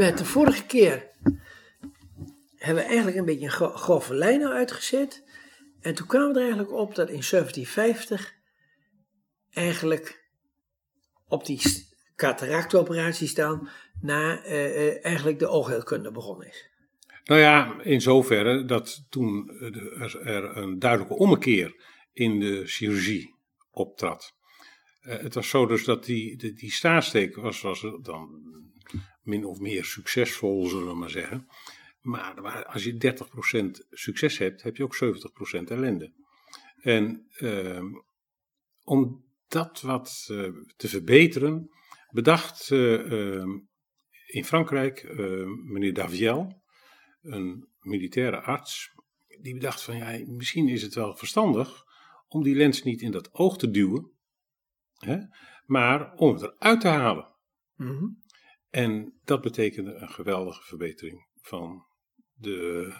met de vorige keer hebben we eigenlijk een beetje een gro- grove lijn nou uitgezet. En toen kwamen we er eigenlijk op dat in 1750 eigenlijk op die cataractoperaties dan na eh, eh, eigenlijk de oogheelkunde begonnen is. Nou ja, in zoverre dat toen eh, er, een duidelijke ommekeer in de chirurgie optrad. Eh, het was zo dus dat die, die, die staarsteek was, was dan min of meer succesvol, zullen we maar zeggen. Maar als je 30% succes hebt, heb je ook 70% ellende. En ehm, om dat wat eh, te verbeteren, bedacht eh, ehm, in Frankrijk eh, meneer Daviel, een militaire arts, die bedacht van ja, misschien is het wel verstandig om die lens niet in dat oog te duwen, hè, maar om het eruit te halen. Mhm. En dat betekende een geweldige verbetering van de,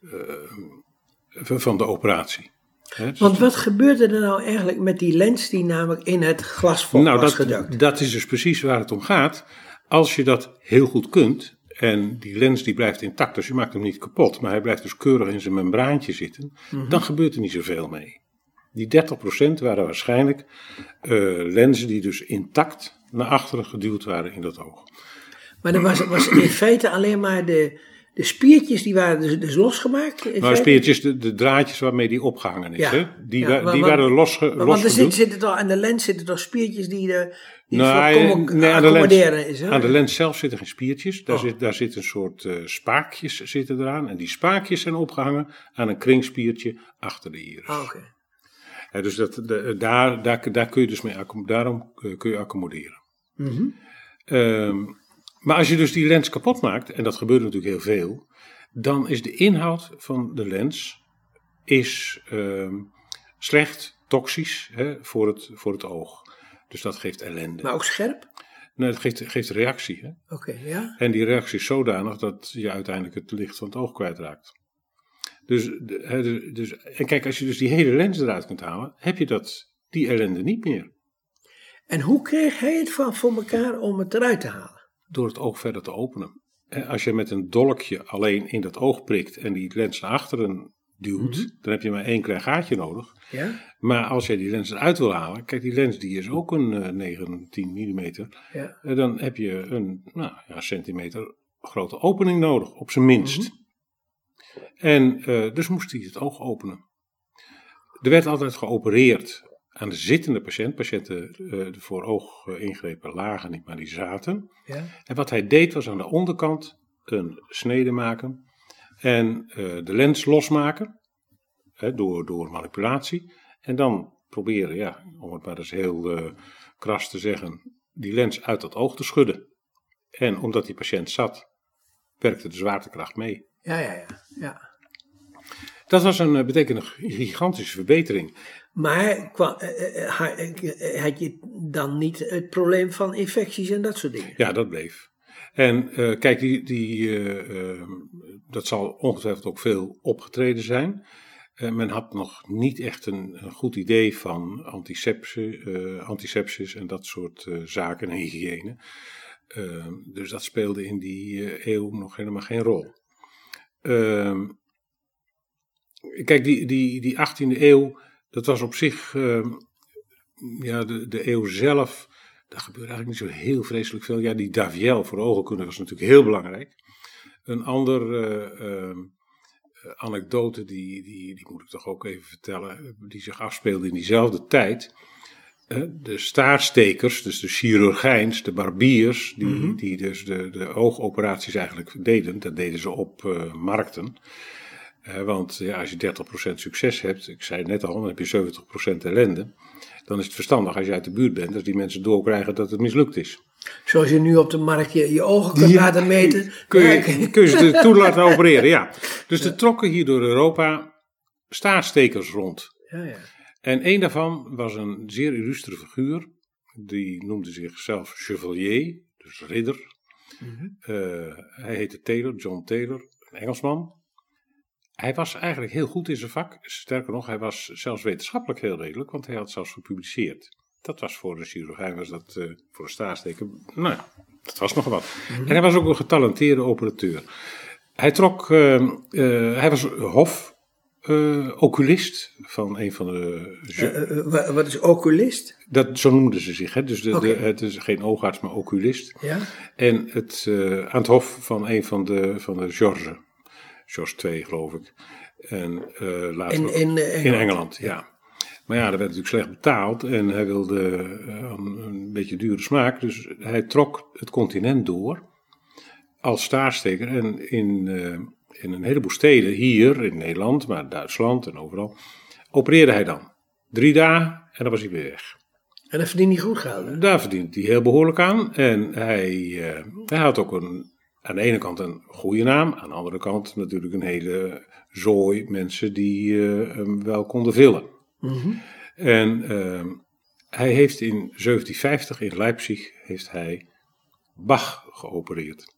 eh, van de operatie. Dus- Want wat gebeurde er nou eigenlijk met die lens die namelijk in het glasvol nou, was dat, gedukt? dat is dus precies waar het om gaat. Als je dat heel goed kunt, en die lens die blijft intact, dus je maakt hem niet kapot, maar hij blijft dus keurig in zijn membraantje zitten, Mhm. dan gebeurt er niet zoveel mee. Die 30% waren waarschijnlijk eh, lenzen die dus intact naar achteren geduwd waren in dat oog. Maar er was, was in feite alleen maar de, de spiertjes die waren dus, dus losgemaakt. Nou, feite? speertjes, de, de draadjes waarmee die opgehangen is, Ja, hè? die, ja, wa- maar- die maar- waren losge, Maar Want er zit, losgeduwd. zitten toch, aan de lens zitten toch spiertjes die, de, die Nou, nee, aan de, lens, is. Hè? aan de lens zelf zitten geen spiertjes. Daar, Oh. zit, daar zit een soort eh, spaakjes zitten eraan. En die spaakjes zijn opgehangen aan een kringspiertje achter de iris. Ah, Oké. Dus dat, de- daar, daar, daar kun je dus mee daarom eh, kun je accommoderen. Mhm. Ehm, maar als je dus die lens kapot maakt, en dat gebeurt natuurlijk heel veel, dan is de inhoud van de lens is, ehm, slecht, toxisch hè, voor, het, voor het oog. Dus dat geeft ellende. Maar ook scherp? Nee, dat geeft, geeft reactie. Oké, ja. En die reactie is zodanig dat je uiteindelijk het licht van het oog kwijtraakt. Dus, dus, en kijk, als je dus die hele lens eruit kunt halen, heb je dat, die ellende niet meer. En hoe kreeg hij het van voor elkaar om het eruit te halen? Door het oog verder te openen. Als je met een dolkje alleen in dat oog prikt en die lens naar achteren duwt, Mhm. dan heb je maar één klein gaatje nodig. Ja? Maar als jij die lens eruit wil halen, kijk, die lens die is ook een eh, 9, 10 mm. Ja. Eh, dan heb je een nou, ja, centimeter grote opening nodig, op zijn minst. Mhm. En eh, dus moest hij het oog openen. Er werd altijd geopereerd aan de zittende patiënt. Patiënten eh voor oogingrepen lagen niet, maar die zaten. Ja. En wat hij deed was aan de onderkant een snede maken en eh, de lens losmaken hè, door, door manipulatie. En dan proberen, ja, om het maar eens heel eh, kras te zeggen, die lens uit dat oog te schudden. En omdat die patiënt zat, werkte de zwaartekracht mee. Ja, ja, ja. ja. Dat was een, eh, betekent een gigantische verbetering. Maar eh, eh, ha- had je dan niet het probleem van infecties en dat soort dingen? Ja, dat bleef. En kijk, die, die, eh, eh, dat zal ongetwijfeld ook veel opgetreden zijn. Men had nog niet echt een, een goed idee van antisepsis, eh, antisepsis en dat soort zaken en hygiëne. Eh, dus dat speelde in die eeuw nog helemaal geen rol. Ehm, kijk, die, die, die 18e eeuw, dat was op zich, ehm, ja, de, de eeuw zelf, daar gebeurde eigenlijk niet zo heel vreselijk veel. Ja, die Daviel voor ogenkunde was natuurlijk heel belangrijk. Een ander eh, ehm, eh, anekdote, die, die, die moet ik toch ook even vertellen, die zich afspeelde in diezelfde tijd. De staarstekers, dus de chirurgijns, de barbiers, die, Mhm. die dus de, de oogoperaties eigenlijk deden, dat deden ze op eh, markten. Eh, want ja, als je 30% succes hebt, ik zei het net al, dan heb je 70% ellende. Dan is het verstandig als je uit de buurt bent, als die mensen doorkrijgen dat het mislukt is. Zoals je nu op de markt je, je ogen kunt Ja. laten meten. Kun Ja, je, kun je ze toe laten opereren, ja. Dus er trokken hier door Europa staarstekers rond. ja, ja. En een daarvan was een zeer illustre figuur. Die noemde zichzelf Chevalier, dus ridder. Mhm. Eh, hij heette Taylor, John Taylor, een Engelsman. Hij was eigenlijk heel goed in zijn vak. Sterker nog, hij was zelfs wetenschappelijk heel redelijk, want hij had zelfs gepubliceerd. Dat was voor een chirurgijn, was dat eh, voor een staarsteker, nou Dat was nog wat. En hij was ook een getalenteerde operateur. Hij trok, eh, hij was hof eh, oculist van een van de. Eh, eh, wa- wat is oculist? dat, zo noemden ze zich. Hè? Dus de, Oké. de, het is geen oogarts, maar oculist. Ja? En het, aan het hof van een van de, van de George. George II, geloof ik. En later In, in, Engeland. in Engeland, ja. Maar ja, dat werd natuurlijk slecht betaald en hij wilde een, een beetje dure smaak. Dus hij trok het continent door als staarsteker. En in, in een heleboel steden, hier in Nederland, maar Duitsland en overal, opereerde hij dan. Drie dagen en dan was hij weer weg. En dat verdient hij goed hè? Daar verdient hij heel behoorlijk aan. En hij, eh, hij had ook een, aan de ene kant een goede naam, aan de andere kant natuurlijk een hele zooi mensen die eh, hem wel konden vullen. Mhm. En ehm, hij heeft in 1750 in Leipzig heeft hij Bach geopereerd.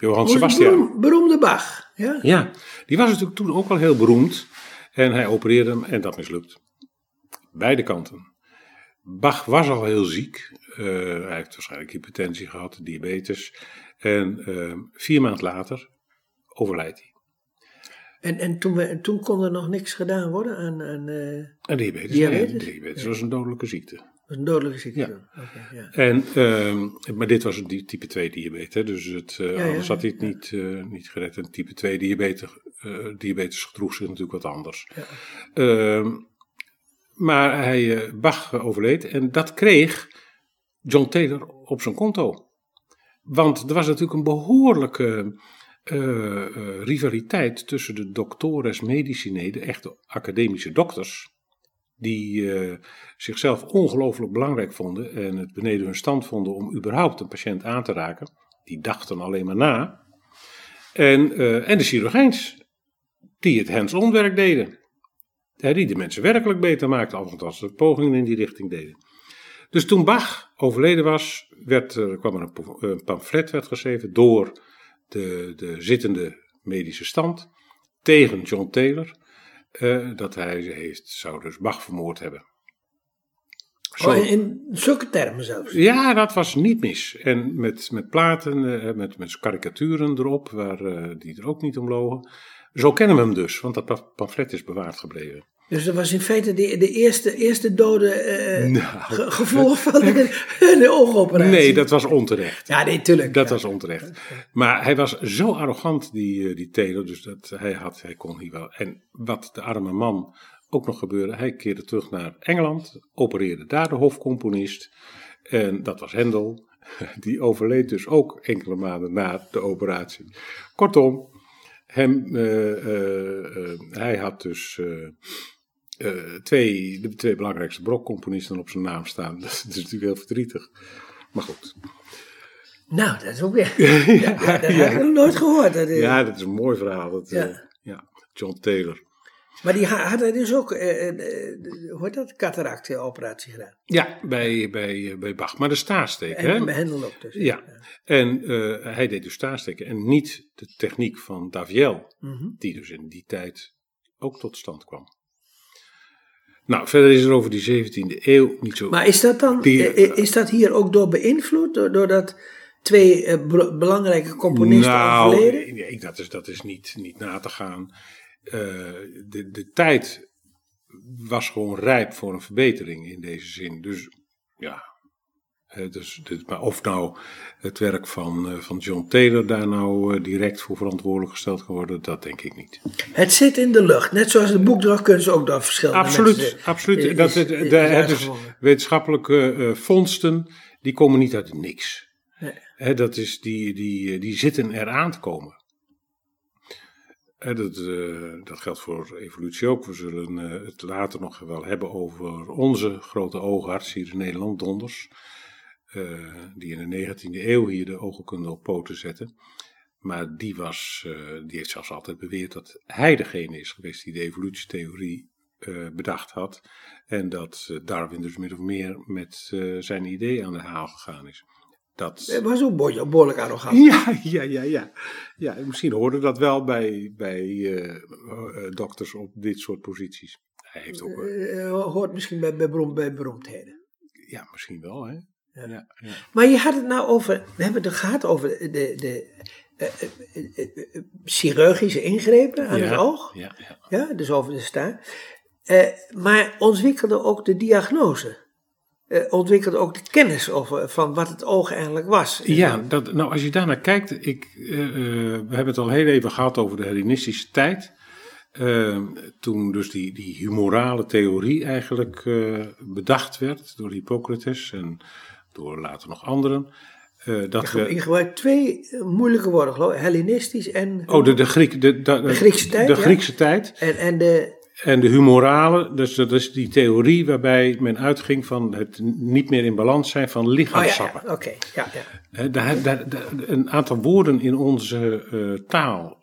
Johann het Sebastian. beroem- beroemde Bach. Ja? Ja, die was natuurlijk toen ook al heel beroemd. En hij opereerde hem en dat mislukt. Beide kanten. Bach was al heel ziek. Eh, hij heeft waarschijnlijk hypertensie gehad, diabetes. En eh, vier maanden later overlijdt hij. En, en toen, we, en toen kon er nog niks gedaan worden aan, aan eh, En diabetes, Diabetes? nee, diabetes was een dodelijke ziekte. Een dodelijke ziekte. Ja. En, ehm, maar dit was een type 2 diabetes, dus het, eh, ja, anders had hij het niet, eh, niet gered. En type 2 diabetes, eh, diabetes gedroeg zich natuurlijk wat anders. Ja. Ehm, maar hij, Bach overleed en dat kreeg John Taylor op zijn konto. Want er was natuurlijk een behoorlijke eh, eh, rivaliteit tussen de doctores medicinae, de echte academische dokters, die eh, zichzelf ongelooflijk belangrijk vonden en het beneden hun stand vonden om überhaupt een patiënt aan te raken. Die dachten alleen maar na. En, eh, en de chirurgijns, die het hands-on werk deden. Die de mensen werkelijk beter maakten, althans de pogingen in die richting deden. Dus toen Bach overleden was, werd, er kwam er een, een pamflet werd geschreven door de, de zittende medische stand tegen John Taylor. Eh, dat hij heeft, zou dus Bach vermoord hebben. Zo- Oh, in, in zulke termen zelfs. ja, dat was niet mis. En met, met platen, eh, met, met karikaturen erop, waar, eh, die er ook niet om logen. Zo kennen we hem dus, want dat pa- pamflet is bewaard gebleven. Dus dat was in feite de, de eerste, eerste dode eh, Nou. ge- gevolg van de, de oogoperatie. Nee, dat was onterecht. Ja, nee, tuurlijk. Dat ja. was onterecht. Maar hij was zo arrogant, die, eh, die Taylor, dus dat hij, had, hij kon hier wel. En wat de arme man ook nog gebeurde, hij keerde terug naar Engeland, opereerde daar de hofcomponist. En dat was Hendel. Die overleed dus ook enkele maanden na de operatie. Kortom, hem, eh, hij had dus eh, eh, twee, de twee belangrijkste brokcomponisten op zijn naam staan. Dat is natuurlijk heel verdrietig. Maar goed. Nou, dat is ook weer. ja, ja, dat heb ik nog nooit gehoord. Dat, eh, Ja, dat is een mooi verhaal. Dat, Ja. ja, John Taylor. Maar die ha- had hij dus ook, eh, eh, eh, hoe heet dat, cataracte-operatie gedaan. Ja, bij, bij, eh, bij Bach. Maar de staarsteken. En hè? bij Hendel ook dus. Ja. En eh, hij deed dus staarsteken en niet de techniek van Daviel, Mhm. die dus in die tijd ook tot stand kwam. Nou, verder is er over die 17e eeuw niet zo. Maar is dat dan, is dat hier ook door beïnvloed, door- doordat twee eh, bel- belangrijke componisten nou, overleden? nee, dat is, dat is niet, niet na te gaan. Eh, de, de tijd was gewoon rijp voor een verbetering in deze zin. Dus ja. Eh, dus, dit- maar of nou het werk van, eh, van John Taylor daar nou eh, direct voor verantwoordelijk gesteld kan worden, dat denk ik niet. Het zit in de lucht, net zoals de boekdrukkunst ook door verschillende Absoluut, mensen. absoluut. is- dat, is- het, is de, het is uitgevonden. wetenschappelijke eh, vondsten, die komen niet uit niks. Nee. Dat is, die, die, die zitten eraan te komen. Dat, eh, dat geldt voor evolutie ook. We zullen eh, het later nog wel hebben over onze grote oogarts hier in Nederland, Donders. Eh, die in de 19e eeuw hier de oogkunde op poten zette. Maar die, was, eh, die heeft zelfs altijd beweerd dat hij degene is geweest die de evolutietheorie eh, bedacht had. En dat Darwin dus min of meer met zijn idee aan de haal gegaan is. Dat, Het was ook behoorlijk- arrogant. ja, ja, ja, ja. ja misschien hoorde dat wel bij, bij dokters op dit soort posities. Hij heeft ook, hoort misschien bij, bij beroemdheden. ja, misschien wel, hè. Ja, ja. Maar je had het nou over, we hebben het gehad over de, de eh, eh, eh, chirurgische ingrepen aan het oog. Ja, ja. Ja, dus over de staar. maar ontwikkelde ook de diagnose. ontwikkelde ook de kennis over, van wat het oog eigenlijk was. Ja, dat, nou als je daarnaar kijkt, ik, we hebben het al heel even gehad over de Hellenistische tijd. toen dus die, die humorale theorie eigenlijk bedacht werd door Hippocrates en door later nog anderen. Uh, dat we... Je gebruikt twee eh, moeilijke woorden, geloof ik. Hellenistisch en... Oh, de, de, Griek, de, de, de Griekse tijd, De Griekse tijd. En, en de... En de humorale, dus dat is die theorie waarbij men uitging van het niet meer in balans zijn van lichaamssappen. Oh, ja, Oké, ja, ja. Daar, daar, daar, een aantal woorden in onze uh, taal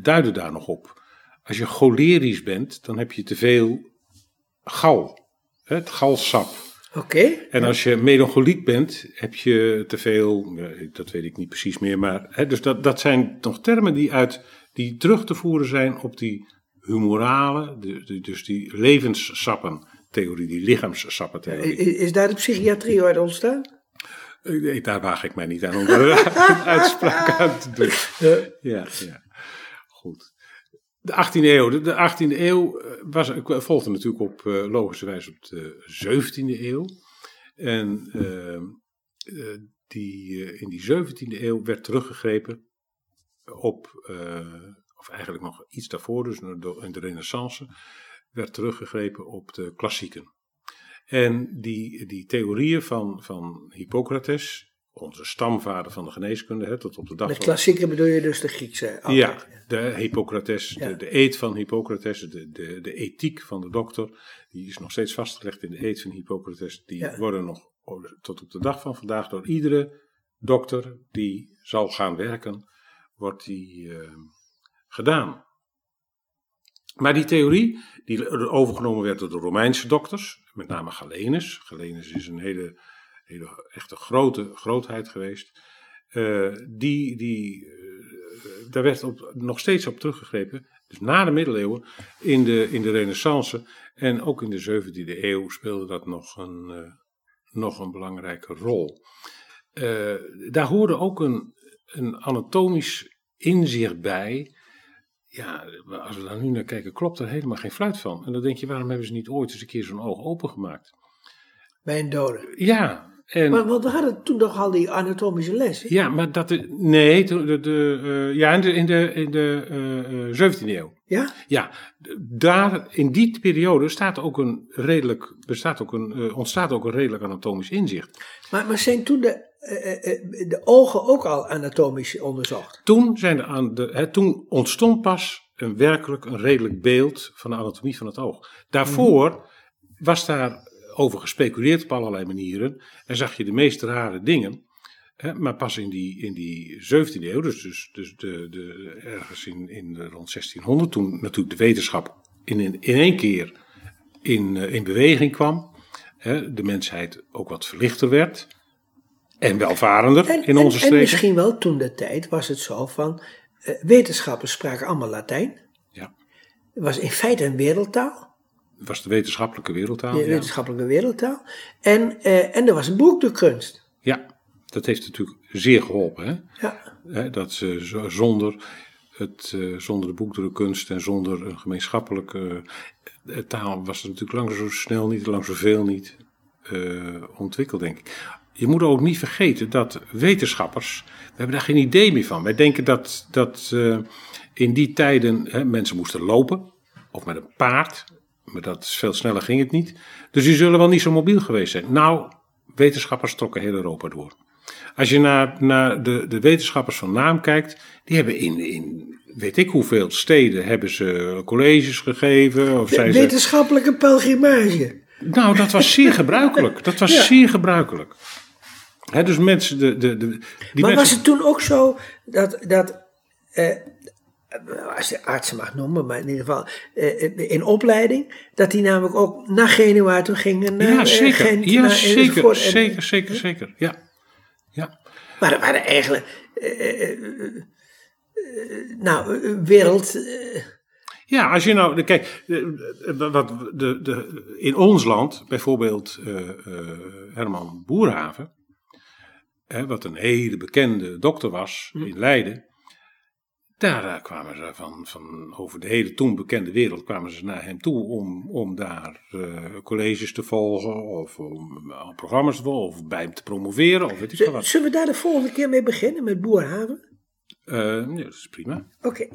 duiden daar nog op. Als je cholerisch bent, dan heb je te veel gal. Het galsap. Oké. En als je melancholiek bent, heb je te veel, dat weet ik niet precies meer, maar hè, dus dat, dat zijn nog termen die, uit, die terug te voeren zijn op die humorale, de, dus die levenssappentheorie, die lichaamssappentheorie. Is, is daar de psychiatrie uit ontstaan? Nee, daar waag ik mij niet aan om een uitspraak aan te doen. Ja, ja. Goed. De 18e eeuw. De, 18e eeuw eh, was, volgde natuurlijk op uh, logische wijze op de 17e eeuw. En uh, die, in die 17e eeuw werd teruggegrepen op, of eigenlijk nog iets daarvoor, dus in de Renaissance, werd teruggegrepen op de klassieken. En die, die theorieën van, van Hippocrates, onze stamvader van de geneeskunde, hè, tot op de dag Met klassieke bedoel je dus de Griekse? Ja, de Hippocrates, de, de, eed van Hippocrates, de, de, de ethiek van de dokter, die is nog steeds vastgelegd in de eed van Hippocrates. Die worden nog tot op de dag van vandaag door iedere dokter die zal gaan werken, wordt die uh, gedaan. Maar die theorie, die overgenomen werd door de Romeinse dokters, met name Galenus. Galenus is een hele hele echte grote grootheid geweest. Uh, die, die, uh, daar werd op, nog steeds op teruggegrepen. Dus na de middeleeuwen, in de, in de renaissance en ook in de 17e eeuw speelde dat nog een, uh, nog een belangrijke rol. daar hoorde ook een, een anatomisch inzicht bij. Ja, als we daar nu naar kijken, klopt er helemaal geen fluit van. En dan denk je, waarom hebben ze niet ooit eens een keer zo'n oog opengemaakt? Bij een dode. Ja, en, maar want we hadden toen toch al die anatomische les. Ja, maar dat. Nee, de, de, uh, ja, in de, in de, in de uh, uh, 17e eeuw. Ja? Ja, daar, in die periode staat ook een redelijk, bestaat ook een, uh, ontstaat ook een redelijk anatomisch inzicht. Maar, maar zijn toen de, de ogen ook al anatomisch onderzocht? Toen, zijn de, aan de, hè, toen ontstond pas een werkelijk een redelijk beeld van de anatomie van het oog. Daarvoor mm -hmm. was daar over gespeculeerd op allerlei manieren. En zag je de meest rare dingen. Hè, maar pas in die, in die 17e eeuw, dus, dus, dus de, de, ergens in, in rond 1600, toen natuurlijk de wetenschap in, in, in één keer in, eh, in beweging kwam. Hè, de mensheid ook wat verlichter werd. En welvarender en, in onze streken. En misschien wel toen de tijd was het zo van. Uh, wetenschappers spraken allemaal Latijn. Ja. Het was in feite een wereldtaal was de wetenschappelijke wereldtaal. De wetenschappelijke wereldtaal. En, uh, en er was een boek de kunst. Ja, dat heeft natuurlijk zeer geholpen. Hè? Ja. dat ze zonder, het, uh, zonder de boekdrukkunst en zonder een gemeenschappelijke uh, taal was het natuurlijk lang zo snel niet, lang zoveel niet ontwikkeld, denk ik. Je moet ook niet vergeten dat wetenschappers, we hebben daar geen idee meer van. Wij denken dat, dat in die tijden hè, mensen moesten lopen, of met een paard, maar dat is veel sneller ging het niet. Dus die zullen wel niet zo mobiel geweest zijn. Nou, wetenschappers trokken heel Europa door. Als je naar, naar de, de wetenschappers van naam kijkt, die hebben in, in weet ik hoeveel steden hebben ze colleges gegeven. Of zijn wetenschappelijke ze... pelgrimage. Nou, dat was zeer gebruikelijk. Dat was zeer gebruikelijk. He, dus mensen, de, de, de, die maar mensen... was het toen ook zo dat, dat eh, als je artsen mag noemen, maar in ieder geval uh, in opleiding, dat die namelijk ook naar Genua toe gingen. Naar, ja, zeker. Gent, ja, naar zeker, en, zeker, zeker, zeker. Ja. ja. Maar er waren eigenlijk, uh, nou, wereld. Ja, als je nou, kijk, wat de, de, in ons land, bijvoorbeeld Herman Boerhaven, hè, wat een hele bekende dokter was in Leiden. Daar kwamen ze van, van over de hele toen bekende wereld kwamen ze naar hem toe om, om daar eh, colleges te volgen of om eh, programma's te volgen of bij hem te promoveren of weet ik veel Z- wat. Zullen we daar de volgende keer mee beginnen met Boerhaven? Eh, ja, dat is prima. Oké.